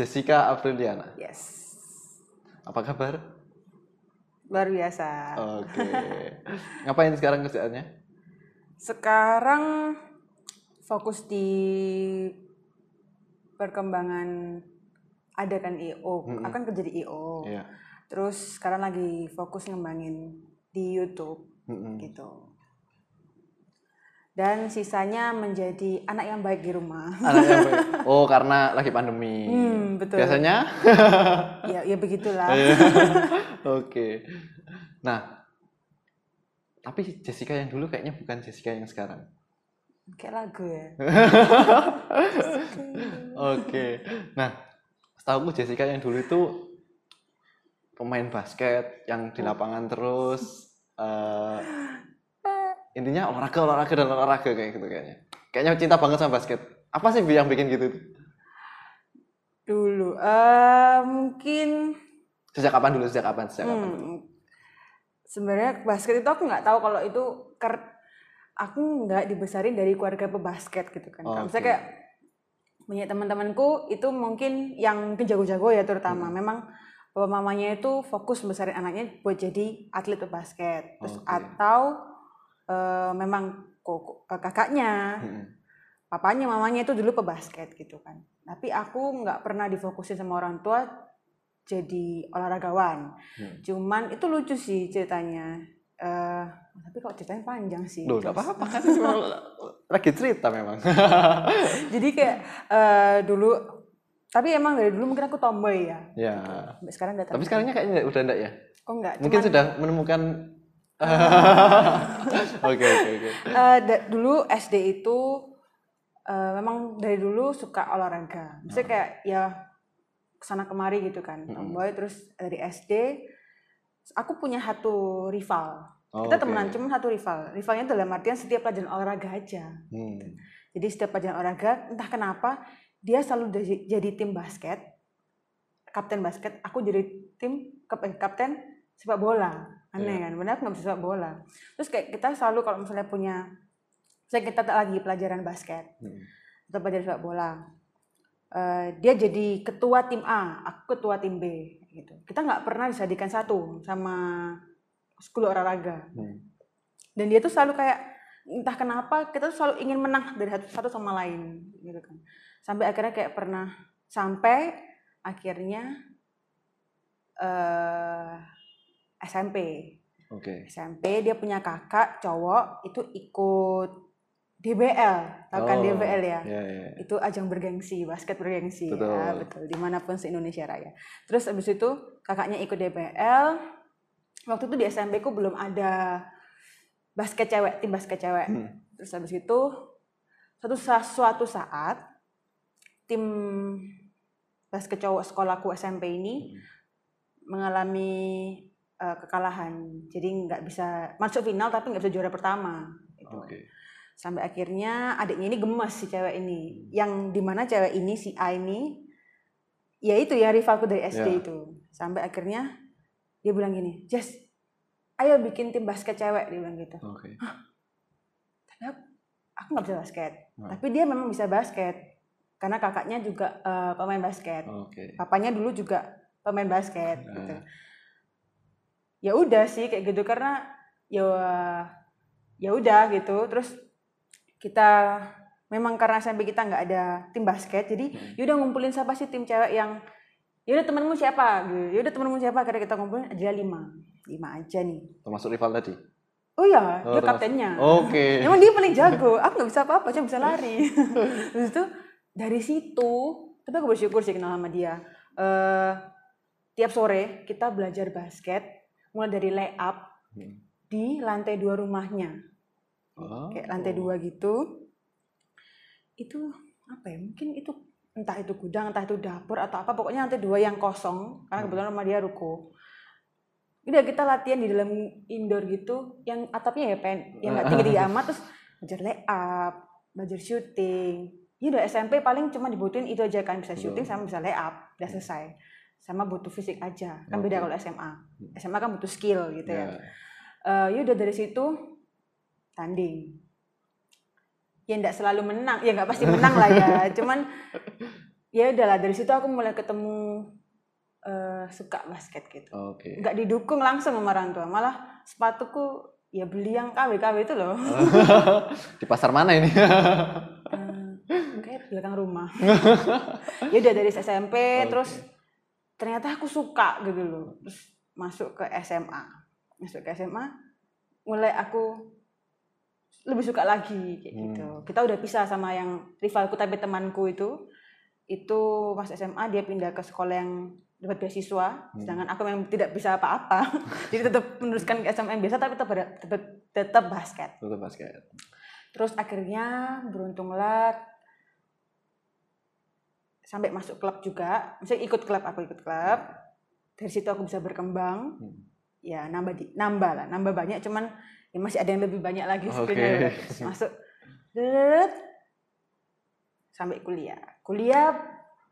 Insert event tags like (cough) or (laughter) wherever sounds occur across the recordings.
Jessica Apriliana. Yes. Apa kabar? Luar biasa. Oke. (laughs) Ngapain sekarang kerjaannya? Sekarang fokus di perkembangan ada kan IO. Mm-mm. Akan kerja di IO. Iya. Terus sekarang lagi fokus ngembangin di YouTube Mm-mm. gitu. Dan sisanya menjadi anak yang baik di rumah. Anak yang baik. (laughs) Oh, karena lagi pandemi. Hmm, betul. Biasanya? ya, ya begitulah. (laughs) Oke. Nah, tapi Jessica yang dulu kayaknya bukan Jessica yang sekarang. Kayak lagu ya. (laughs) Oke. Nah, setahu Jessica yang dulu itu pemain basket yang di lapangan terus eh, intinya olahraga olahraga dan olahraga kayak gitu kayaknya. Kayaknya cinta banget sama basket. Apa sih yang bikin gitu? Dulu, eh mungkin Sejak kapan dulu? Sejak kapan? Sejak kapan? Hmm, sebenarnya basket itu aku nggak tahu kalau itu ker- aku nggak dibesarin dari keluarga pebasket gitu kan. Kalau Oke. Misalnya kayak banyak teman-temanku itu mungkin yang mungkin jago-jago ya terutama. Hmm. Memang bapak mamanya itu fokus besarin anaknya buat jadi atlet pebasket. Terus Oke. atau eh, memang kok kakaknya, papanya, mamanya itu dulu pebasket gitu kan. Tapi aku nggak pernah difokusin sama orang tua jadi olahragawan. Hmm. Cuman itu lucu sih ceritanya. Eh, tapi kok ceritanya panjang sih. Loh, nggak apa-apa kan (laughs) cuma lagi cerita memang. (laughs) Jadi kayak eh, dulu, tapi emang dari dulu mungkin aku tomboy ya. ya. Sampai sekarang udah Tapi sekarangnya kayaknya udah enggak ya? kok enggak? Mungkin Cuman, sudah menemukan (laughs) Oke oke oke. eh, dulu SD itu eh, memang dari dulu suka olahraga. Misalnya Hmm. kayak ya ke sana kemari gitu kan, tomboy. Terus dari SD, aku punya satu rival. Oh, Kita oke. temenan, cuma satu rival. Rivalnya itu dalam artian setiap pelajaran olahraga aja. Hmm. Jadi setiap pelajaran olahraga, entah kenapa dia selalu jadi, tim basket, kapten basket. Aku jadi tim kap- kapten sepak bola. Aneh Iya. kan? Benar aku nggak bisa sepak bola. Terus kayak kita selalu kalau misalnya punya, saya kita tak lagi pelajaran basket Hmm. atau pelajaran sepak bola, eh, dia jadi ketua tim A, aku ketua tim B. Gitu. Kita nggak pernah disadikan satu sama sekolah olahraga Hmm. dan dia tuh selalu kayak entah kenapa kita tuh selalu ingin menang dari satu, satu sama lain gitu kan sampai akhirnya kayak pernah sampai akhirnya eh SMP Oke. SMP dia punya kakak cowok itu ikut DBL tahu kan Oh, DBL ya Iya iya. itu ajang bergengsi basket bergengsi ya Betul. betul di mana pun se Indonesia Raya terus abis itu kakaknya ikut DBL waktu itu di SMP ku belum ada basket cewek tim basket cewek Hmm. terus abis itu suatu sa- suatu saat tim basket cowok sekolahku SMP ini Hmm. mengalami eh, kekalahan jadi nggak bisa masuk final tapi nggak bisa juara pertama gitu Oke. sampai akhirnya adiknya ini gemes si cewek ini Hmm. yang di mana cewek ini si A ini ya itu ya rivalku dari SD Ya. itu sampai akhirnya dia bilang gini Jess ayo bikin tim basket cewek dia bilang gitu Oke. tapi aku, aku nggak bisa basket Nah. tapi dia memang bisa basket karena kakaknya juga eh, pemain basket Oke. papanya dulu juga pemain basket Nah. gitu ya udah sih kayak gitu karena ya ya udah gitu terus kita memang karena SMP kita nggak ada tim basket jadi Hmm. yaudah ngumpulin siapa sih tim cewek yang yaudah temenmu siapa gitu yaudah temenmu siapa akhirnya kita ngumpulin ada lima lima aja nih Termasuk rival tadi. oh ya Oh, dia kaptennya Oke. (laughs) Emang dia paling jago. Aku nggak bisa apa-apa, cuma bisa lari. (laughs) Terus itu dari situ, tapi aku bersyukur sih kenal sama dia. Eh tiap sore kita belajar basket, mulai dari layup Hmm. di lantai dua rumahnya, Oh. kayak lantai dua gitu. Itu apa ya? Mungkin itu entah itu gudang, entah itu dapur atau apa. Pokoknya lantai dua yang kosong, karena Hmm. kebetulan rumah dia ruko. Udah kita latihan di dalam indoor gitu, yang atapnya ya pen, yang nggak tinggi-tinggi amat, terus belajar layup, belajar shooting. Ya udah SMP paling cuma dibutuhin itu aja kan bisa shooting Betul. sama bisa layup, udah selesai. Sama butuh fisik aja, kan Oke. beda kalau SMA. SMA kan butuh skill gitu ya. Ya. Eh ya udah dari situ tanding. Ya nggak selalu menang, ya nggak pasti menang lah ya. (laughs) Cuman ya udahlah dari situ aku mulai ketemu eh, suka basket gitu Oke. nggak didukung langsung sama orang tua malah sepatuku ya beli yang KW-KW itu loh (laughs) Di pasar mana ini? Eh, kayak belakang rumah (laughs) ya udah dari SMP Oke. terus ternyata aku suka gitu loh. Terus masuk ke SMA masuk ke SMA mulai aku lebih suka lagi kayak Hmm. gitu. Kita udah pisah sama yang rivalku tapi temanku itu. Itu pas SMA dia pindah ke sekolah yang dapat beasiswa. Hmm. sedangkan aku memang tidak bisa apa-apa. (laughs) Jadi tetap meneruskan ke SMA yang biasa tapi tetap tetap, tetap basket. Tutup basket. Terus akhirnya beruntunglah sampai masuk klub juga. Misalnya ikut klub, aku ikut klub. Dari situ aku bisa berkembang. Hmm. Ya nambah di, nambah lah, nambah banyak. Cuman ya masih ada yang lebih banyak lagi sebenarnya. Terus (laughs) Masuk, Deret. sampai kuliah. Kuliah,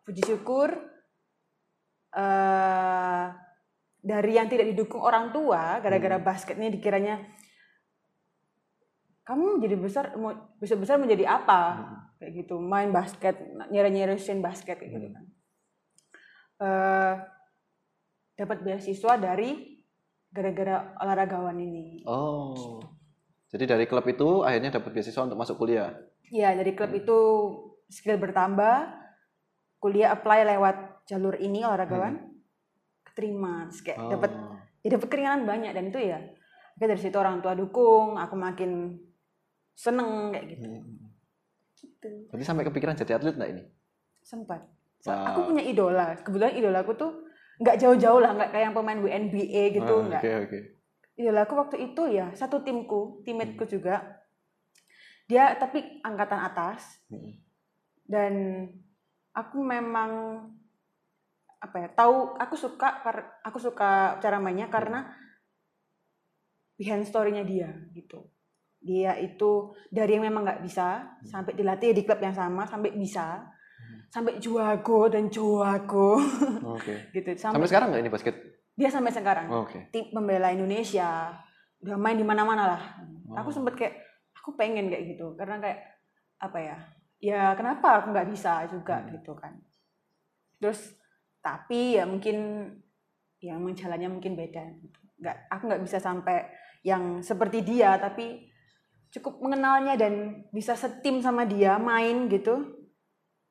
puji syukur eh dari yang tidak didukung orang tua gara-gara Hmm. basket ini dikiranya kamu jadi besar mau besar besar menjadi apa Hmm. kayak gitu main basket nyere nyeresin basket kayak gitu Hmm. kan Eh, dapat beasiswa dari gara-gara olahragawan ini Oh. Jadi dari klub itu akhirnya dapat beasiswa untuk masuk kuliah. ya dari klub Hmm. itu skill bertambah kuliah apply lewat jalur ini olahragawan keterima Terus kayak Oh. dapat ya dapat keringanan banyak dan itu ya dari situ orang tua dukung aku makin seneng kayak gitu Hmm. gitu Berarti sampai kepikiran jadi atlet nggak ini? sempat Wow. aku punya idola kebetulan idola aku tuh nggak jauh-jauh lah nggak kayak yang pemain WNBA gitu Ah, nggak Oke oke. idola aku waktu itu ya satu timku timateku juga dia tapi angkatan atas Hmm. dan aku memang apa ya tahu aku suka aku suka cara mainnya karena behind story-nya dia gitu dia itu dari yang memang nggak bisa sampai dilatih di klub yang sama sampai bisa sampai juago dan juago Oke. (laughs) gitu Sampai sampai, sekarang nggak ini basket? dia sampai sekarang Oke. tim pembela Indonesia udah main di mana-mana lah aku Oh. sempet kayak aku pengen kayak gitu karena kayak apa ya ya kenapa aku nggak bisa juga Hmm. gitu kan terus tapi ya mungkin ya emang jalannya mungkin beda gitu. nggak aku nggak bisa sampai yang seperti dia tapi cukup mengenalnya dan bisa setim sama dia main gitu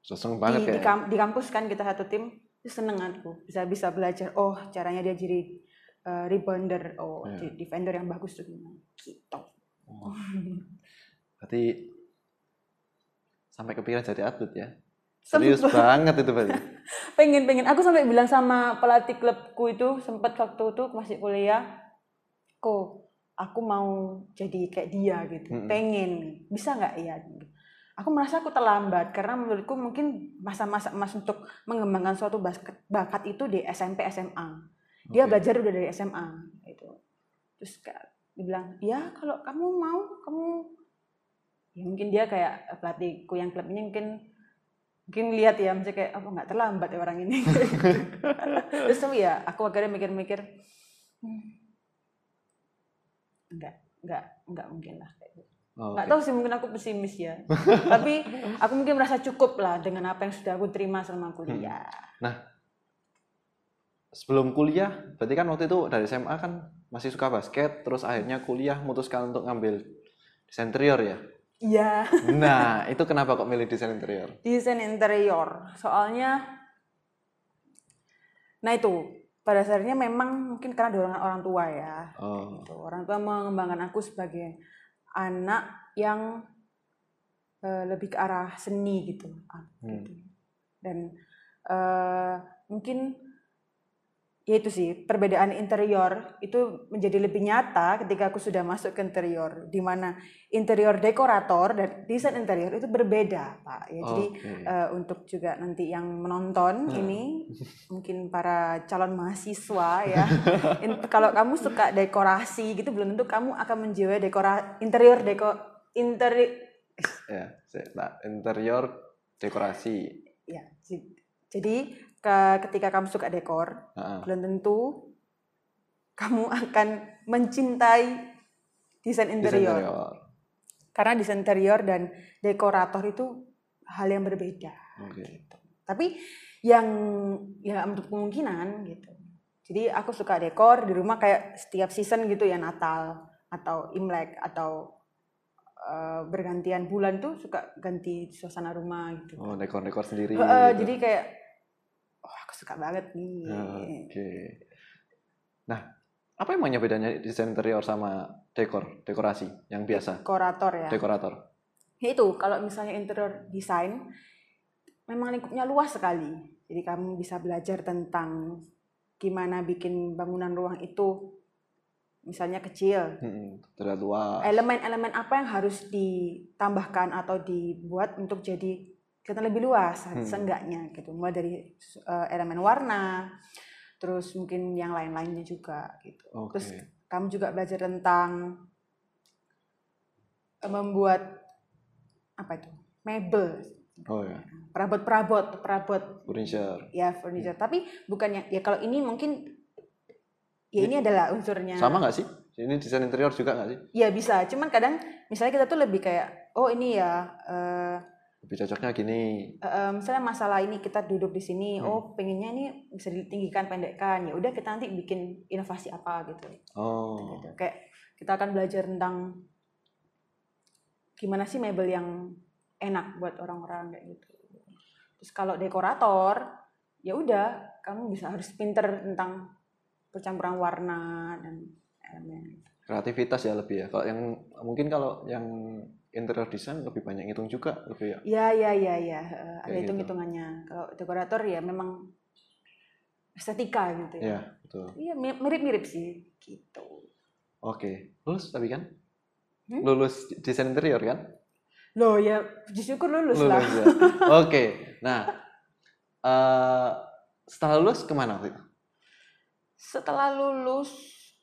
Seseng di, banget di, kayak. kam- di kampus kan kita satu tim itu seneng aku bisa bisa belajar oh caranya dia jadi uh, rebounder oh di- defender yang bagus tuh gimana gitu Oh. Berarti sampai kepikiran jadi atlet ya? Serius Sempet. banget itu berarti. (laughs) pengen pengen aku sampai bilang sama pelatih klubku itu sempat waktu itu masih kuliah kok aku mau jadi kayak dia gitu Mm-mm. pengen. Bisa nggak? Ya aku merasa aku terlambat karena menurutku mungkin masa-masa emas untuk mengembangkan suatu basket bakat itu di SMP SMA dia Oke. belajar udah dari SMA gitu. Terus kayak dibilang ya kalau kamu mau kamu ya mungkin dia kayak pelatihku yang klub ini mungkin mungkin lihat ya misalnya kayak apa nggak terlambat ya orang ini. (laughs) Terus tapi ya aku akhirnya mikir-mikir hmm, enggak enggak enggak mungkin lah kayak gitu. Oh, nggak oke. tahu sih mungkin aku pesimis ya (laughs) tapi aku mungkin merasa cukup lah dengan apa yang sudah aku terima selama kuliah Sebelum kuliah, berarti kan waktu itu dari SMA kan masih suka basket, terus akhirnya kuliah memutuskan untuk ngambil desain interior ya. iya (laughs) Nah, itu kenapa kok milih desain interior? desain interior soalnya nah itu pada dasarnya memang mungkin karena dorongan orang tua ya Oh, gitu. orang tua mengembangkan aku sebagai anak yang eh, lebih ke arah seni gitu, ah, Hmm. gitu. dan eh, mungkin ya itu sih perbedaan interior itu menjadi lebih nyata ketika aku sudah masuk ke interior di mana interior dekorator dan desain interior itu berbeda pak ya jadi oke. eh, untuk juga nanti yang menonton Hmm. ini (laughs) mungkin para calon mahasiswa ya (laughs) In- kalau kamu suka dekorasi gitu belum tentu kamu akan menjiwai dekora interior deko interi Ya, nah, interior dekorasi. ya jadi ke- ketika kamu suka dekor Heeh. belum tentu kamu akan mencintai desain interior interior. karena desain interior dan dekorator itu hal yang berbeda Oke. gitu. Tapi yang ya untuk kemungkinan gitu. Jadi aku suka dekor di rumah kayak setiap season gitu ya Natal atau Imlek atau eh, bergantian bulan tuh suka ganti suasana rumah gitu. Oh, dekor-dekor sendiri. Eh, gitu. Jadi kayak oh aku suka banget nih. Oke. Nah, apa emangnya bedanya desain interior sama dekor, dekorasi yang biasa, Dekorator ya. dekorator? Ya itu kalau misalnya interior design memang lingkupnya luas sekali. Jadi kamu bisa belajar tentang gimana bikin bangunan ruang itu misalnya kecil. Hmm, luas. Elemen-elemen apa yang harus ditambahkan atau dibuat untuk jadi kelihatan lebih luas Hmm. seenggaknya gitu. Mulai dari eh, elemen warna, terus mungkin yang lain-lainnya juga gitu. Oke. Terus kamu juga belajar tentang eh, membuat apa itu mebel Oh ya, perabot-perabot perabot furniture. ya furniture tapi bukannya ya kalau ini mungkin ya ini adalah unsurnya Sama nggak sih? Ini desain interior juga nggak sih? ya bisa cuman kadang misalnya kita tuh lebih kayak oh ini ya eh, Lebih cocoknya gini. eh, misalnya masalah ini kita duduk di sini Hmm. oh pengennya ini bisa ditinggikan pendekkan ya udah kita nanti bikin inovasi apa gitu Oh, gitu. Kayak kita akan belajar tentang gimana sih mebel yang enak buat orang-orang kayak gitu. Terus kalau dekorator, ya udah kamu bisa harus pinter tentang percampuran warna dan elemen. kreativitas ya lebih ya. Kalau yang mungkin kalau yang interior design lebih banyak ngitung juga lebih ya. Ya ya ya ya, ada Kayak gitu. hitung-hitungannya. Kalau dekorator ya memang estetika gitu ya. Iya, betul. Iya mi- mirip-mirip sih gitu. Oke, lulus tapi kan? Hmm? Lulus desain interior kan? Loh ya syukur lulus, lah. ya. (laughs) Oke, nah eh setelah lulus ke mana waktu itu? setelah lulus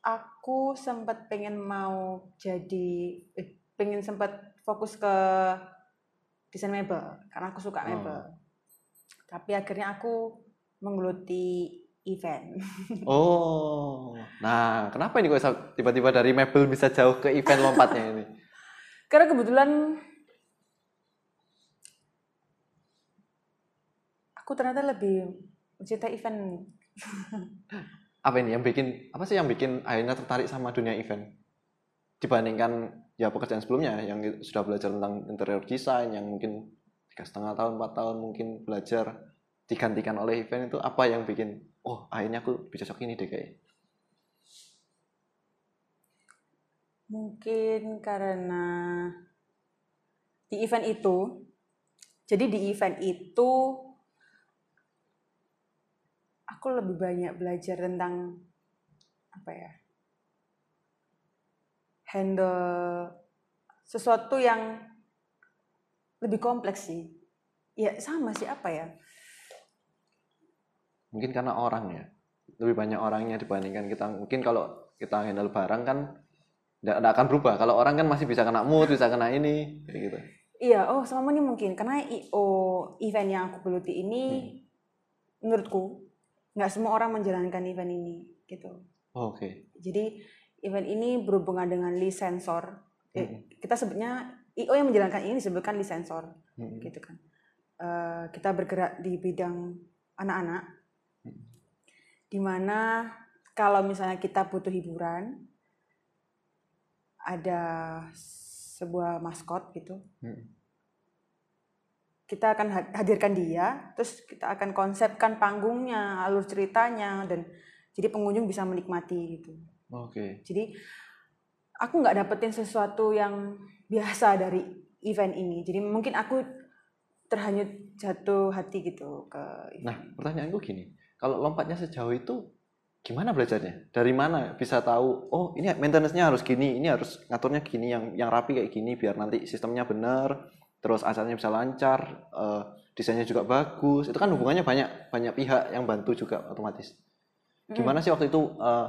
aku sempat pengen mau jadi eh, pengen sempat fokus ke desain mebel karena aku suka Oh. mebel. Tapi akhirnya aku menggeluti event. (laughs) Oh, nah kenapa ini kok tiba-tiba dari mebel bisa jauh ke event lompatnya ini? (laughs) karena kebetulan aku ternyata lebih mencintai event. Apa ini yang bikin apa sih yang bikin akhirnya tertarik sama dunia event? Dibandingkan ya pekerjaan sebelumnya yang sudah belajar tentang interior design yang mungkin tiga setengah tahun empat tahun mungkin belajar digantikan oleh event itu apa yang bikin oh akhirnya aku bisa cocok ini deh kayak. Mungkin karena di event itu, jadi di event itu aku lebih banyak belajar tentang apa ya, handle sesuatu yang lebih kompleks sih. Ya sama sih apa ya? mungkin karena orang ya. Lebih banyak orangnya dibandingkan kita. Mungkin kalau kita handle barang kan tidak akan berubah. Kalau orang kan masih bisa kena mood bisa kena ini kayak gitu. Iya, oh sama ini mungkin. Karena IO event yang aku geluti ini menurutku nggak semua orang menjalankan event ini gitu. Oh, oke. Jadi event ini berhubungan dengan lead sensor. Eh, Mm-mm. kita sebutnya IO yang menjalankan ini disebutkan lead sensor Mm-mm. gitu kan. Eh, kita bergerak di bidang anak-anak Mm. di mana kalau misalnya kita butuh hiburan ada sebuah maskot gitu Mm. kita akan ha- hadirkan dia, terus kita akan konsepkan panggungnya, alur ceritanya, dan jadi pengunjung bisa menikmati gitu. Oke. Jadi aku nggak dapetin sesuatu yang biasa dari event ini. Jadi mungkin aku terhanyut jatuh hati gitu ke event. nah pertanyaanku gini. Kalau lompatnya sejauh itu gimana belajarnya? Dari mana bisa tahu oh ini maintenance-nya harus gini ini harus ngaturnya gini yang yang rapi kayak gini biar nanti sistemnya benar terus asalnya bisa lancar eh, desainnya juga bagus. Itu kan hubungannya banyak banyak pihak yang bantu juga otomatis. Gimana sih waktu itu eh,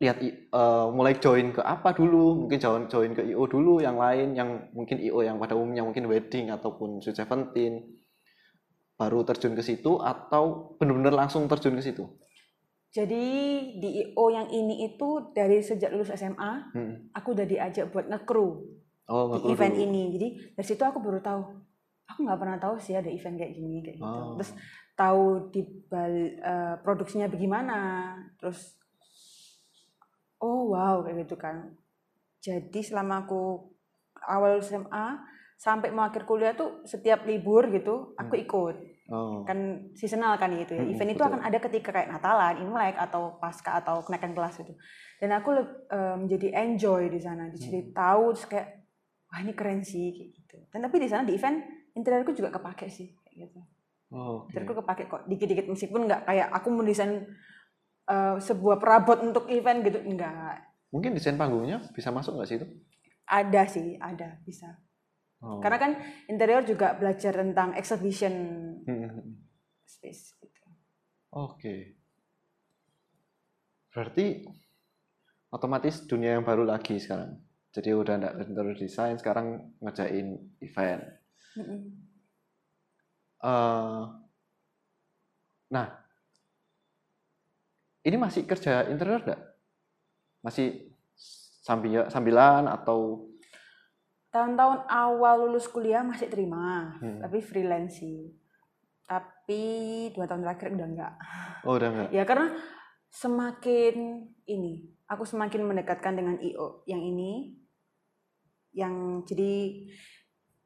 lihat eh, mulai join ke apa dulu mungkin join join ke IO dulu yang lain yang mungkin IO yang pada umumnya mungkin wedding ataupun Sweet Seventeen baru terjun ke situ atau benar-benar langsung terjun ke situ Jadi di IO yang ini itu dari sejak lulus SMA, Hmm. aku udah diajak buat nge-crew oh di nggak event dulu. ini. Jadi dari situ aku baru tahu aku nggak pernah tahu sih ada event kayak gini kayak gitu Oh. terus tahu di bal- eh, produksinya bagaimana terus oh wow kayak gitu kan. Jadi selama aku awal SMA sampai mau akhir kuliah tuh setiap libur gitu aku ikut. Oh. kan seasonal kan itu ya. Mm-mm, event itu akan ada ketika kayak Natalan, Imlek atau pasca atau kenaikan kelas itu dan aku eh, menjadi enjoy di sana jadi tahu terus kayak wah ini keren sih kayak gitu. Dan tapi di sana di event interiorku juga kepake sih kayak gitu. Oh, Oke. interiorku kepake kok. Dikit-dikit meskipun nggak kayak aku mendesain eh, sebuah perabot untuk event gitu enggak Mungkin desain panggungnya bisa masuk nggak sih itu? ada sih ada bisa Oh. karena kan interior juga belajar tentang exhibition Hmm. space gitu. Oke. Berarti otomatis dunia yang baru lagi sekarang. Jadi udah nggak interior design, sekarang ngerjain event. Eh, nah, ini masih kerja interior nggak? Masih sambil sambilan atau Tahun-tahun awal lulus kuliah masih terima, Hmm. tapi freelance sih. Tapi dua tahun terakhir udah enggak. oh udah nggak? Ya karena semakin ini, aku semakin mendekatkan dengan IO yang ini, yang jadi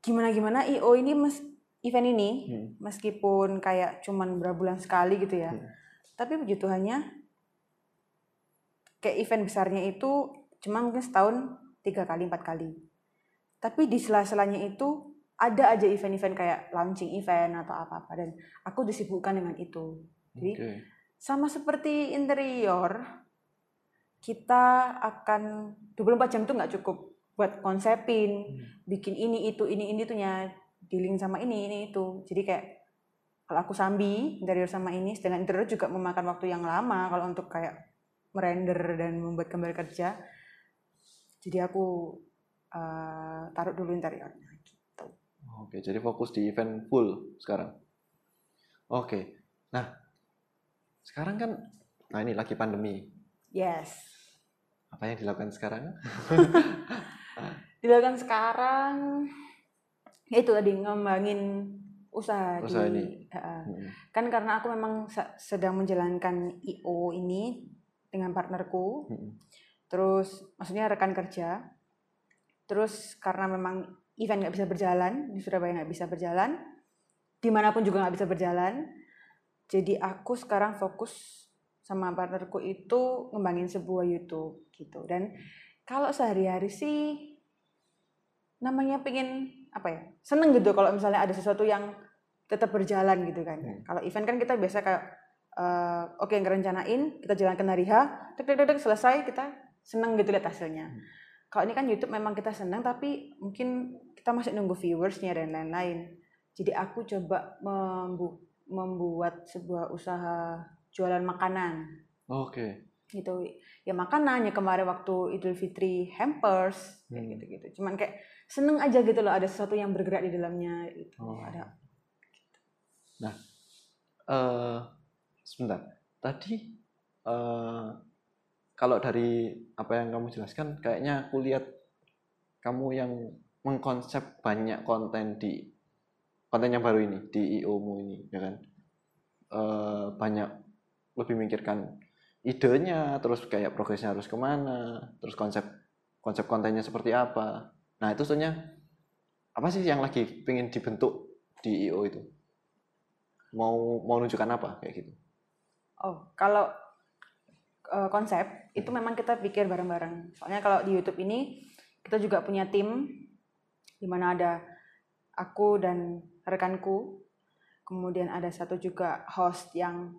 gimana-gimana IO ini mes, event ini, Hmm. meskipun kayak cuman berapa bulan sekali gitu ya, Hmm. tapi puji Tuhannya kayak event besarnya itu cuma mungkin setahun tiga kali empat kali. Tapi di sela-selanya itu ada aja event-event kayak launching event atau apa-apa dan aku disibukkan dengan itu. Jadi Oke. sama seperti interior kita akan 24 jam tuh nggak cukup buat konsepin bikin ini itu ini ini tuhnya dealing sama ini ini itu. Jadi kayak kalau aku sambi interior sama ini sedangkan interior juga memakan waktu yang lama kalau untuk kayak merender dan membuat gambar kerja jadi aku eh, taruh dulu interiornya gitu Oke, jadi fokus di event full sekarang. Oke. Nah, sekarang kan nah ini lagi pandemi. yes Apa yang dilakukan sekarang? (laughs) dilakukan sekarang ya itu tadi ngembangin usaha, Usaha di ini. Heeh. Hmm. kan karena aku memang se- sedang menjalankan IO ini dengan partnerku Hmm. terus maksudnya rekan kerja terus karena memang event nggak bisa berjalan di Surabaya nggak bisa berjalan di mana pun juga nggak bisa berjalan jadi aku sekarang fokus sama partnerku itu ngembangin sebuah YouTube gitu dan kalau sehari-hari sih namanya pengen apa ya seneng gitu kalau misalnya ada sesuatu yang tetap berjalan gitu kan Hmm. kalau event kan kita biasa kayak eh, oke ngerencanain kita jalankan hari H tek tek selesai kita seneng gitu lihat hasilnya Hmm. kalau ini kan YouTube memang kita seneng tapi mungkin kita masih nunggu viewersnya dan lain-lain jadi aku coba membu- membuat sebuah usaha jualan makanan Oke. gitu ya makanan ya kemarin waktu Idul Fitri hampers kayak Hmm. gitu-gitu cuman kayak seneng aja gitu loh ada sesuatu yang bergerak di dalamnya itu Oh. ada eh sebentar. Tadi eh kalau dari apa yang kamu jelaskan, kayaknya aku lihat kamu yang mengkonsep banyak konten di konten yang baru ini di IO-mu ini, ya kan? Eh banyak lebih mikirkan idenya, terus kayak progresnya harus ke mana, terus konsep konsep kontennya seperti apa. Nah itu sebenarnya apa sih yang lagi pengen dibentuk di IO itu? Mau mau nunjukkan apa kayak gitu? Oh kalau eh, konsep itu memang kita pikir bareng-bareng. Soalnya kalau di YouTube ini kita juga punya tim di mana ada aku dan rekanku. Kemudian ada satu juga host yang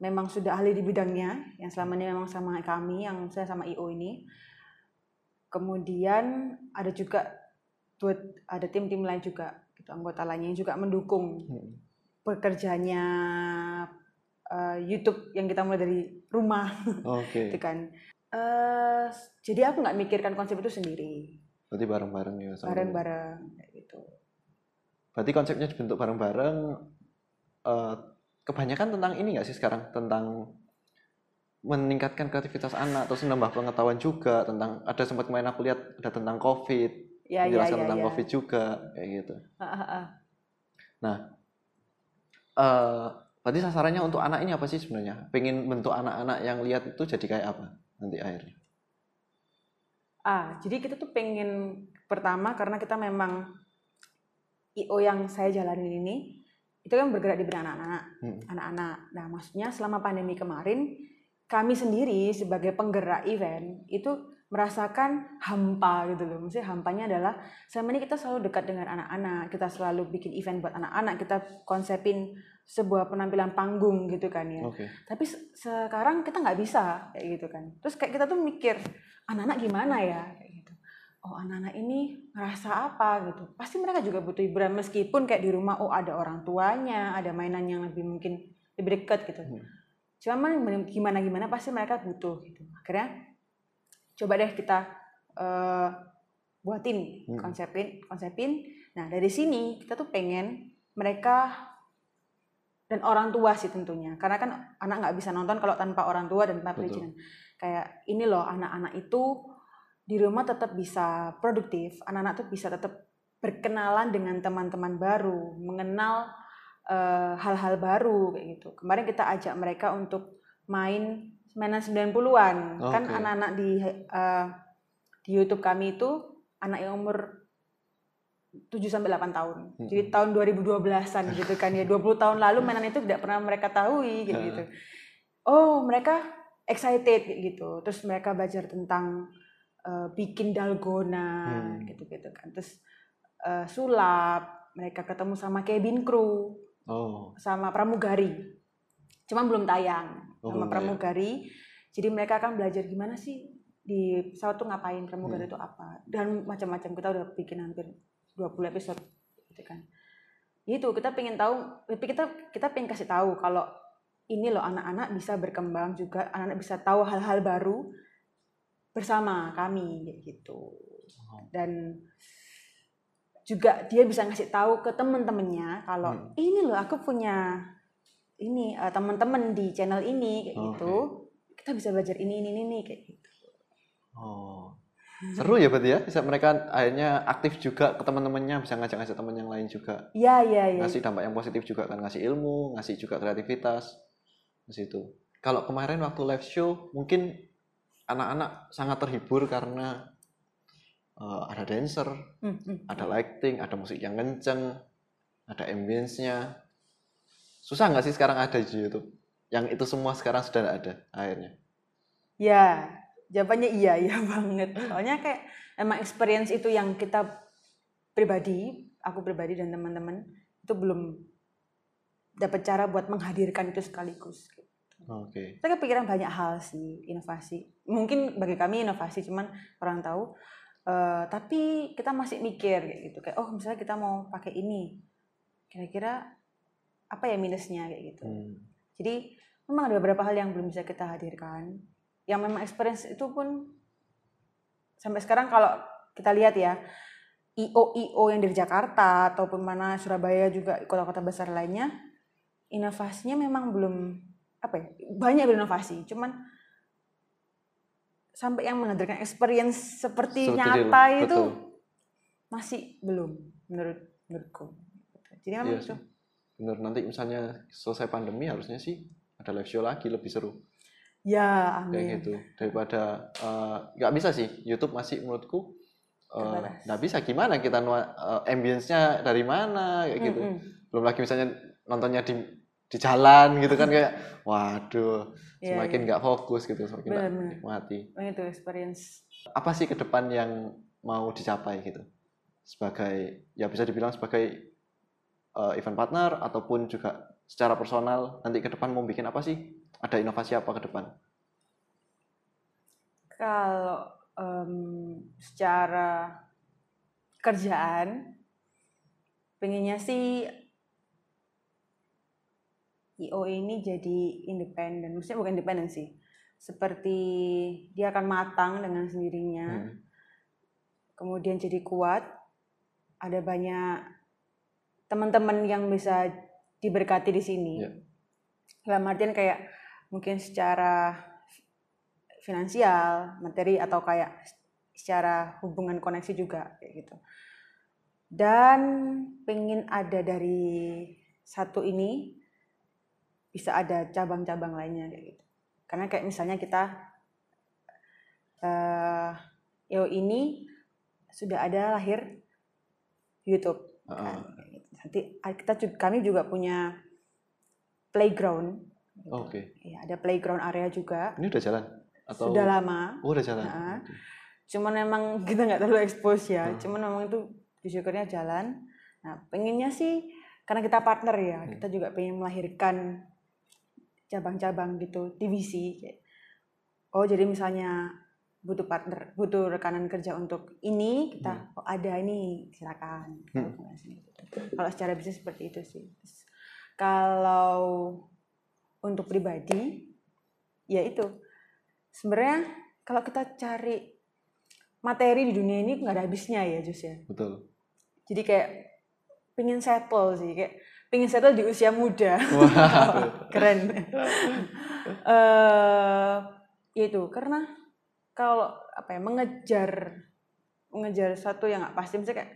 memang sudah ahli di bidangnya yang selama ini memang sama kami yang saya sama IO ini. Kemudian ada juga buat ada tim-tim lain juga gitu anggota lainnya yang juga mendukung Hmm. bekerjanya eh, YouTube yang kita mulai dari rumah Oke. (laughs) gitu kan Eh, jadi aku nggak mikirkan konsep itu sendiri Berarti bareng-bareng ya sama bareng-bareng kayak gitu Berarti konsepnya dibentuk bareng-bareng. eh, kebanyakan tentang ini nggak sih sekarang tentang meningkatkan kreativitas anak terus menambah pengetahuan juga tentang ada sempat kemarin aku lihat ada tentang COVID ya ya menjelaskan ya, tentang ya. COVID juga kayak gitu. Ah, ah, ah. Nah, eh berarti sasarannya untuk anak ini apa sih sebenarnya? Pengen bentuk anak-anak yang lihat itu jadi kayak apa nanti akhirnya? Ah, jadi kita tuh pengen pertama karena kita memang IO yang saya jalanin ini itu kan bergerak di bidang anak-anak, Hmm. anak-anak. Nah, maksudnya selama pandemi kemarin kami sendiri sebagai penggerak event itu merasakan hampa gitu loh. Maksudnya hampanya adalah selama ini kita selalu dekat dengan anak-anak, kita selalu bikin event buat anak-anak, kita konsepin sebuah penampilan panggung gitu kan ya. Oke. Tapi se- sekarang kita nggak bisa kayak gitu kan. Terus kayak kita tuh mikir anak-anak gimana ya kayak gitu. Oh anak-anak ini ngerasa apa gitu. Pasti mereka juga butuh hiburan meskipun kayak di rumah oh ada orang tuanya, ada mainan yang lebih mungkin lebih dekat gitu. Hmm. Cuman gimana gimana pasti mereka butuh gitu. Akhirnya coba deh kita eh, buatin Hmm. konsepin konsepin. Nah dari sini kita tuh pengen mereka dan orang tua sih tentunya. Karena kan anak nggak bisa nonton kalau tanpa orang tua dan tanpa perizinan. Kayak ini loh anak-anak itu di rumah tetap bisa produktif anak-anak tuh bisa tetap berkenalan dengan teman-teman baru mengenal eh, hal-hal baru kayak gitu. Kemarin kita ajak mereka untuk main mainan 90-an kan Oke. anak-anak di eh, di YouTube kami itu anak yang umur 7 sampai 8 tahun. Mm-mm. Jadi tahun 2012-an (laughs) gitu kan ya. 20 tahun lalu mainan itu tidak pernah mereka tahu kayak Heeh. gitu. Oh, mereka excited gitu. Terus mereka belajar tentang eh, bikin dalgona Hmm. gitu-gitu kan. Terus eh, sulap, mereka ketemu sama cabin crew, Oh, sama pramugari. Cuman belum tayang Oh, sama pramugari. Jadi mereka akan belajar gimana sih di pesawat tuh ngapain pramugari Hmm. itu apa dan macam-macam kita udah bikin hampir 20 episode gitu kan. Itu kita pengen tahu, tapi kita kita pengen kasih tahu kalau ini loh anak-anak bisa berkembang juga, anak-anak bisa tahu hal-hal baru bersama kami gitu. Dan juga dia bisa ngasih tahu ke temen-temennya kalau Hmm. ini loh aku punya ini eh, teman-teman di channel ini kayak Oke. gitu. Kita bisa belajar ini ini ini kayak gitu. oh. Seru ya berarti ya, bisa mereka akhirnya aktif juga ke teman-temannya, bisa ngajak-ngajak teman yang lain juga. Iya iya iya. Ngasih dampak yang positif juga kan, ngasih ilmu, ngasih juga kreativitas. Di situ. Kalau kemarin waktu live show, mungkin anak-anak sangat terhibur karena eh, ada dancer, Hmm, hmm. ada lighting, ada musik yang kenceng, ada ambience-nya. Susah nggak sih sekarang ada di YouTube? Yang itu semua sekarang sudah ada akhirnya. Ya, jawabannya iya, (laughs) iya banget. Soalnya kayak emang experience itu yang kita pribadi, aku pribadi dan teman-teman itu belum dapat cara buat menghadirkan itu sekaligus. Oke. Saya kepikiran banyak hal sih, inovasi. Mungkin bagi kami inovasi, cuman orang tahu. Eh, tapi kita masih mikir kayak gitu, kayak oh misalnya kita mau pakai ini, kira-kira apa ya minusnya kayak gitu. Hmm. Jadi memang ada beberapa hal yang belum bisa kita hadirkan. Yang memang experience itu pun sampai sekarang kalau kita lihat ya IO IO yang dari Jakarta ataupun mana Surabaya juga kota-kota besar lainnya inovasinya memang belum apa ya banyak berinovasi cuman sampai yang menghadirkan experience seperti, Seperti nyata itu betul. masih belum menurut menurutku jadi memang Iya itu sih. Bener nanti misalnya selesai pandemi harusnya sih ada live show lagi lebih seru ya kayak amin. gitu. Daripada eh, nggak bisa sih. YouTube masih menurutku eh, nggak bisa. Gimana kita eh, ambience-nya dari mana? Kayak gitu. Mm-mm. belum lagi misalnya nontonnya di di jalan gitu kan kayak (laughs) waduh Iya, semakin iya. nggak fokus gitu semakin nggak Benar-benar. nikmati Oh, itu experience. Apa sih ke depan yang mau dicapai gitu? Sebagai ya bisa dibilang sebagai eh, event partner ataupun juga secara personal nanti ke depan mau bikin apa sih ada inovasi apa ke depan kalau em, secara kerjaan pengennya sih IO ini jadi independen, maksudnya bukan independen sih, seperti dia akan matang dengan sendirinya, Hmm. kemudian jadi kuat, ada banyak teman-teman yang bisa diberkati di sini. Iya. Dalam artian kayak mungkin secara finansial, materi atau kayak secara hubungan koneksi juga kayak gitu. dan pengen ada dari satu ini bisa ada cabang-cabang lainnya kayak gitu karena kayak misalnya kita eh yo ini sudah ada lahir YouTube kan, kayak gitu. nanti ah, kita kami juga punya playground gitu. Oke. ya ada playground area juga Ini udah jalan atau sudah lama Oh, udah jalan. Nah, Oke. cuman memang (laughs) kita nggak terlalu expose ya Hmm. cuman memang itu bersyukurnya jalan nah pengennya sih karena kita partner ya Hmm. kita juga pengen melahirkan cabang-cabang gitu divisi oh jadi misalnya butuh partner butuh rekanan kerja untuk ini kita oh ada ini silakan Hmm. kalau secara bisnis seperti itu sih kalau untuk pribadi ya itu sebenarnya kalau kita cari materi di dunia ini nggak ada habisnya ya Jus ya Betul. jadi kayak pingin settle sih kayak pingin settle di usia muda Wah. (laughs) keren eh ya itu karena kalau apa ya mengejar mengejar satu yang nggak pasti misalnya kayak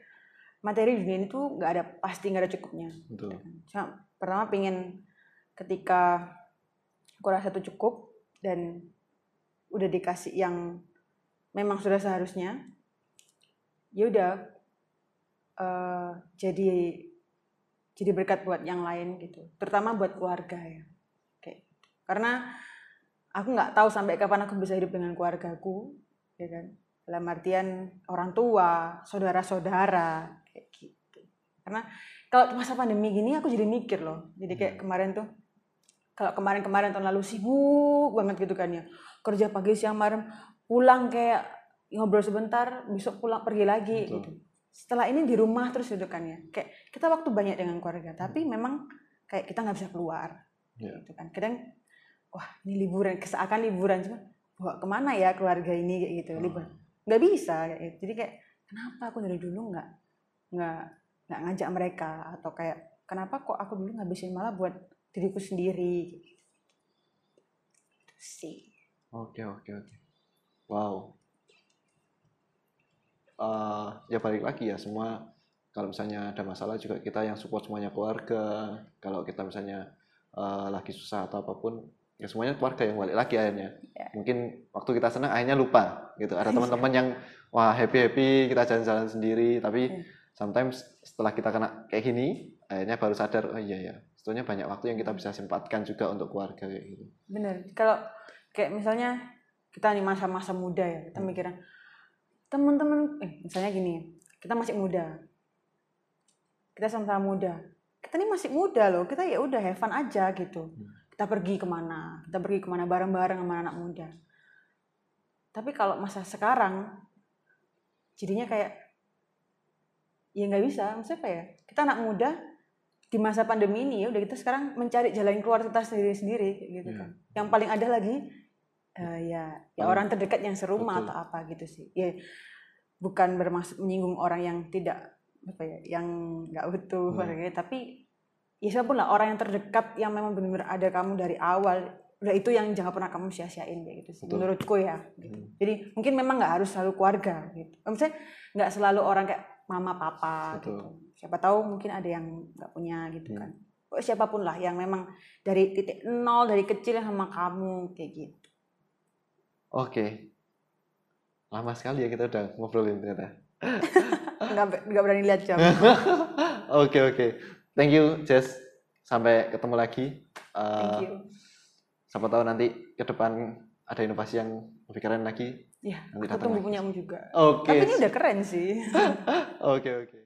materi di dunia ini tuh nggak ada pasti nggak ada cukupnya Betul. Cuma pertama pingin ketika aku rasa itu cukup dan udah dikasih yang memang sudah seharusnya ya udah eh, jadi jadi berkat buat yang lain gitu. Terutama buat keluarga ya kayak gitu. karena aku nggak tahu sampai kapan aku bisa hidup dengan keluargaku ya kan? Dalam artian orang tua saudara-saudara kayak gitu. Karena kalau masa pandemi gini aku jadi mikir loh. Jadi kayak kemarin tuh kalau kemarin-kemarin tahun lalu sibuk banget gitu kan ya. Kerja pagi siang malam. Pulang kayak ngobrol sebentar besok pulang pergi lagi Betul. gitu. Setelah ini di rumah terus gitu kan ya. Kayak kita waktu banyak dengan keluarga tapi memang kayak kita nggak bisa keluar Iya. gitu kan. Kadang wah ini liburan seakan liburan cuma bawa ke mana ya keluarga ini? Kayak gitu Oh. liburan. Nggak bisa kayak gitu. jadi kayak kenapa aku dari dulu nggak nggak nggak ngajak mereka? Atau kayak kenapa kok aku dulu ngabisin malah buat diriku sendiri sih Oke, oke, oke. Wow. Eh, ya balik lagi ya semua kalau misalnya ada masalah juga kita yang support semuanya keluarga. Kalau kita misalnya eh, lagi susah atau apa pun ya semuanya keluarga yang balik lagi akhirnya. Ya. Mungkin waktu kita senang akhirnya lupa gitu. Ada teman-teman yang wah happy-happy kita jalan-jalan sendiri tapi Ya. sometimes setelah kita kena kayak gini akhirnya baru sadar oh iya ya sebetulnya banyak waktu yang kita bisa sempatkan juga untuk keluarga kayak gitu. bener. Kalau kayak misalnya kita nih masa-masa muda ya kita mikirnya teman-teman eh misalnya gini kita masih muda. Kita sama-sama muda. Kita nih masih muda loh. Kita ya udah have fun aja gitu. Kita pergi ke mana? Kita pergi ke mana bareng-bareng sama anak muda. Tapi kalau masa sekarang jadinya kayak ya nggak bisa. Maksudnya apa ya? Kita anak muda di masa pandemi ini ya udah kita sekarang mencari jalan keluar kita sendiri-sendiri gitu Iya. kan yang paling ada lagi eh, ya ya orang terdekat yang serumah Betul. atau apa gitu sih ya bukan bermaksud menyinggung orang yang tidak apa ya yang nggak utuh Hmm. orangnya, tapi ya siapa pun lah orang yang terdekat yang memang benar-benar ada kamu dari awal udah itu yang jangan pernah kamu sia-siain kayak gitu sih Betul. menurutku ya gitu. Hmm. jadi mungkin memang nggak harus selalu keluarga gitu maksudnya nggak selalu orang kayak mama papa Betul. gitu siapa tahu mungkin ada yang nggak punya gitu Hmm. kan siapa pun lah yang memang dari titik nol dari kecil sama kamu kayak gitu Oke. Lama sekali ya kita udah ngobrolin ternyata. (laughs) nggak nggak berani lihat jam (laughs) Oke oke. Thank you Jess. Sampai ketemu lagi. Eh, thank you Siapa tahu nanti ke depan ada inovasi yang lebih keren lagi. Ya aku tunggu punyamu juga Oke. tapi ini udah keren sih (laughs) Oke oke.